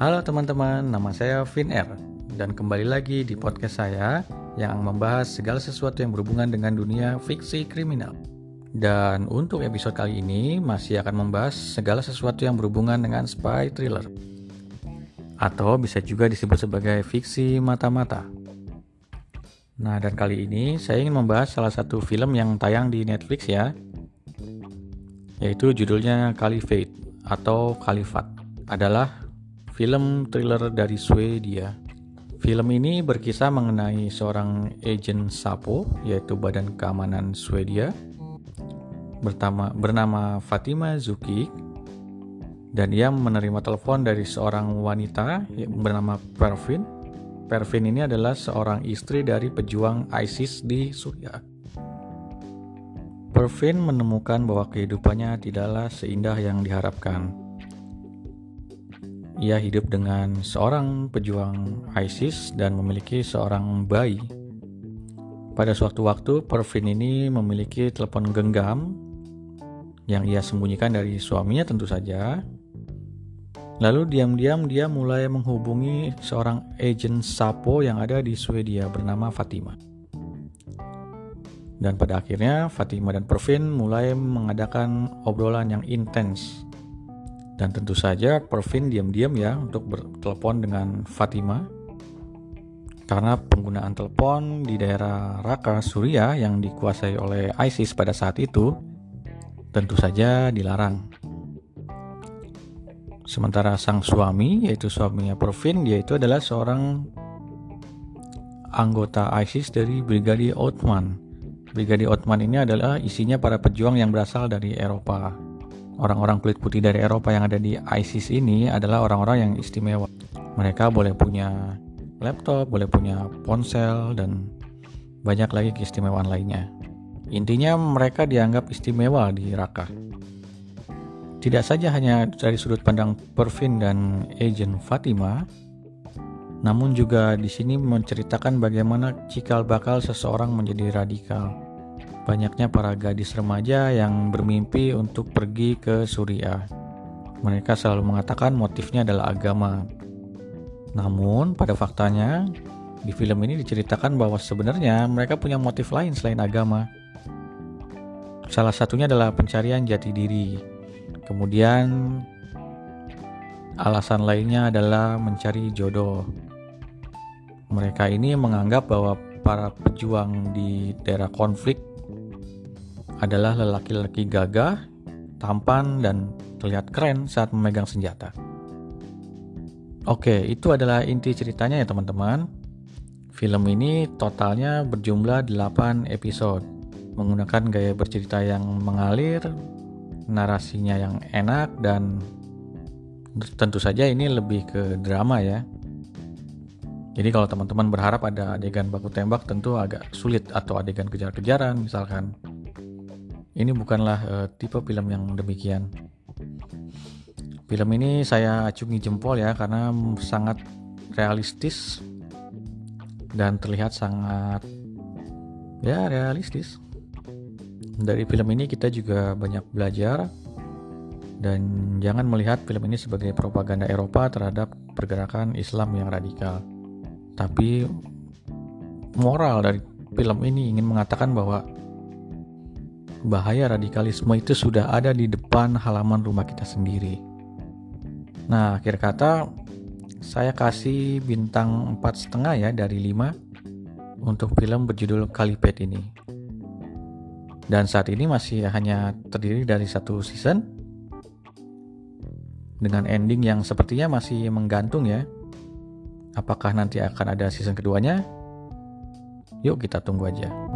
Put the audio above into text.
Halo teman-teman, nama saya Vin R dan kembali lagi di podcast saya yang membahas segala sesuatu yang berhubungan dengan dunia fiksi kriminal. Dan untuk episode kali ini masih akan membahas segala sesuatu yang berhubungan dengan spy thriller. Atau bisa juga disebut sebagai fiksi mata-mata. Nah, dan kali ini saya ingin membahas salah satu film yang tayang di Netflix ya. Yaitu judulnya Caliphate atau Khalifat. Adalah film thriller dari Swedia. Film ini berkisah mengenai seorang agen Sapo, yaitu Badan Keamanan Swedia, bertama, bernama Fatima Zuki, dan ia menerima telepon dari seorang wanita yang bernama Pervin. Pervin ini adalah seorang istri dari pejuang ISIS di Suriah. Pervin menemukan bahwa kehidupannya tidaklah seindah yang diharapkan ia hidup dengan seorang pejuang ISIS dan memiliki seorang bayi. Pada suatu waktu, Pervin ini memiliki telepon genggam yang ia sembunyikan dari suaminya tentu saja. Lalu diam-diam dia mulai menghubungi seorang agen Sapo yang ada di Swedia bernama Fatima. Dan pada akhirnya Fatima dan Pervin mulai mengadakan obrolan yang intens dan tentu saja Pervin diam-diam ya untuk bertelepon dengan Fatima karena penggunaan telepon di daerah Raqqa, Suriah yang dikuasai oleh ISIS pada saat itu tentu saja dilarang. Sementara sang suami, yaitu suaminya Pervin, dia itu adalah seorang anggota ISIS dari Brigadi Ottoman. Brigadi Ottoman ini adalah isinya para pejuang yang berasal dari Eropa orang-orang kulit putih dari Eropa yang ada di ISIS ini adalah orang-orang yang istimewa. Mereka boleh punya laptop, boleh punya ponsel, dan banyak lagi keistimewaan lainnya. Intinya mereka dianggap istimewa di Raqqa. Tidak saja hanya dari sudut pandang Pervin dan agent Fatima, namun juga di sini menceritakan bagaimana cikal bakal seseorang menjadi radikal banyaknya para gadis remaja yang bermimpi untuk pergi ke Suriah. Mereka selalu mengatakan motifnya adalah agama. Namun, pada faktanya, di film ini diceritakan bahwa sebenarnya mereka punya motif lain selain agama. Salah satunya adalah pencarian jati diri. Kemudian, alasan lainnya adalah mencari jodoh. Mereka ini menganggap bahwa para pejuang di daerah konflik adalah lelaki-lelaki gagah, tampan, dan terlihat keren saat memegang senjata. Oke, itu adalah inti ceritanya ya teman-teman. Film ini totalnya berjumlah 8 episode, menggunakan gaya bercerita yang mengalir, narasinya yang enak, dan tentu saja ini lebih ke drama ya. Jadi kalau teman-teman berharap ada adegan baku tembak tentu agak sulit atau adegan kejar-kejaran misalkan ini bukanlah uh, tipe film yang demikian. Film ini saya acungi jempol ya karena sangat realistis dan terlihat sangat ya realistis. Dari film ini kita juga banyak belajar dan jangan melihat film ini sebagai propaganda Eropa terhadap pergerakan Islam yang radikal. Tapi moral dari film ini ingin mengatakan bahwa bahaya radikalisme itu sudah ada di depan halaman rumah kita sendiri. Nah, akhir kata saya kasih bintang empat setengah ya dari 5 untuk film berjudul Kalipet ini. Dan saat ini masih hanya terdiri dari satu season dengan ending yang sepertinya masih menggantung ya. Apakah nanti akan ada season keduanya? Yuk kita tunggu aja.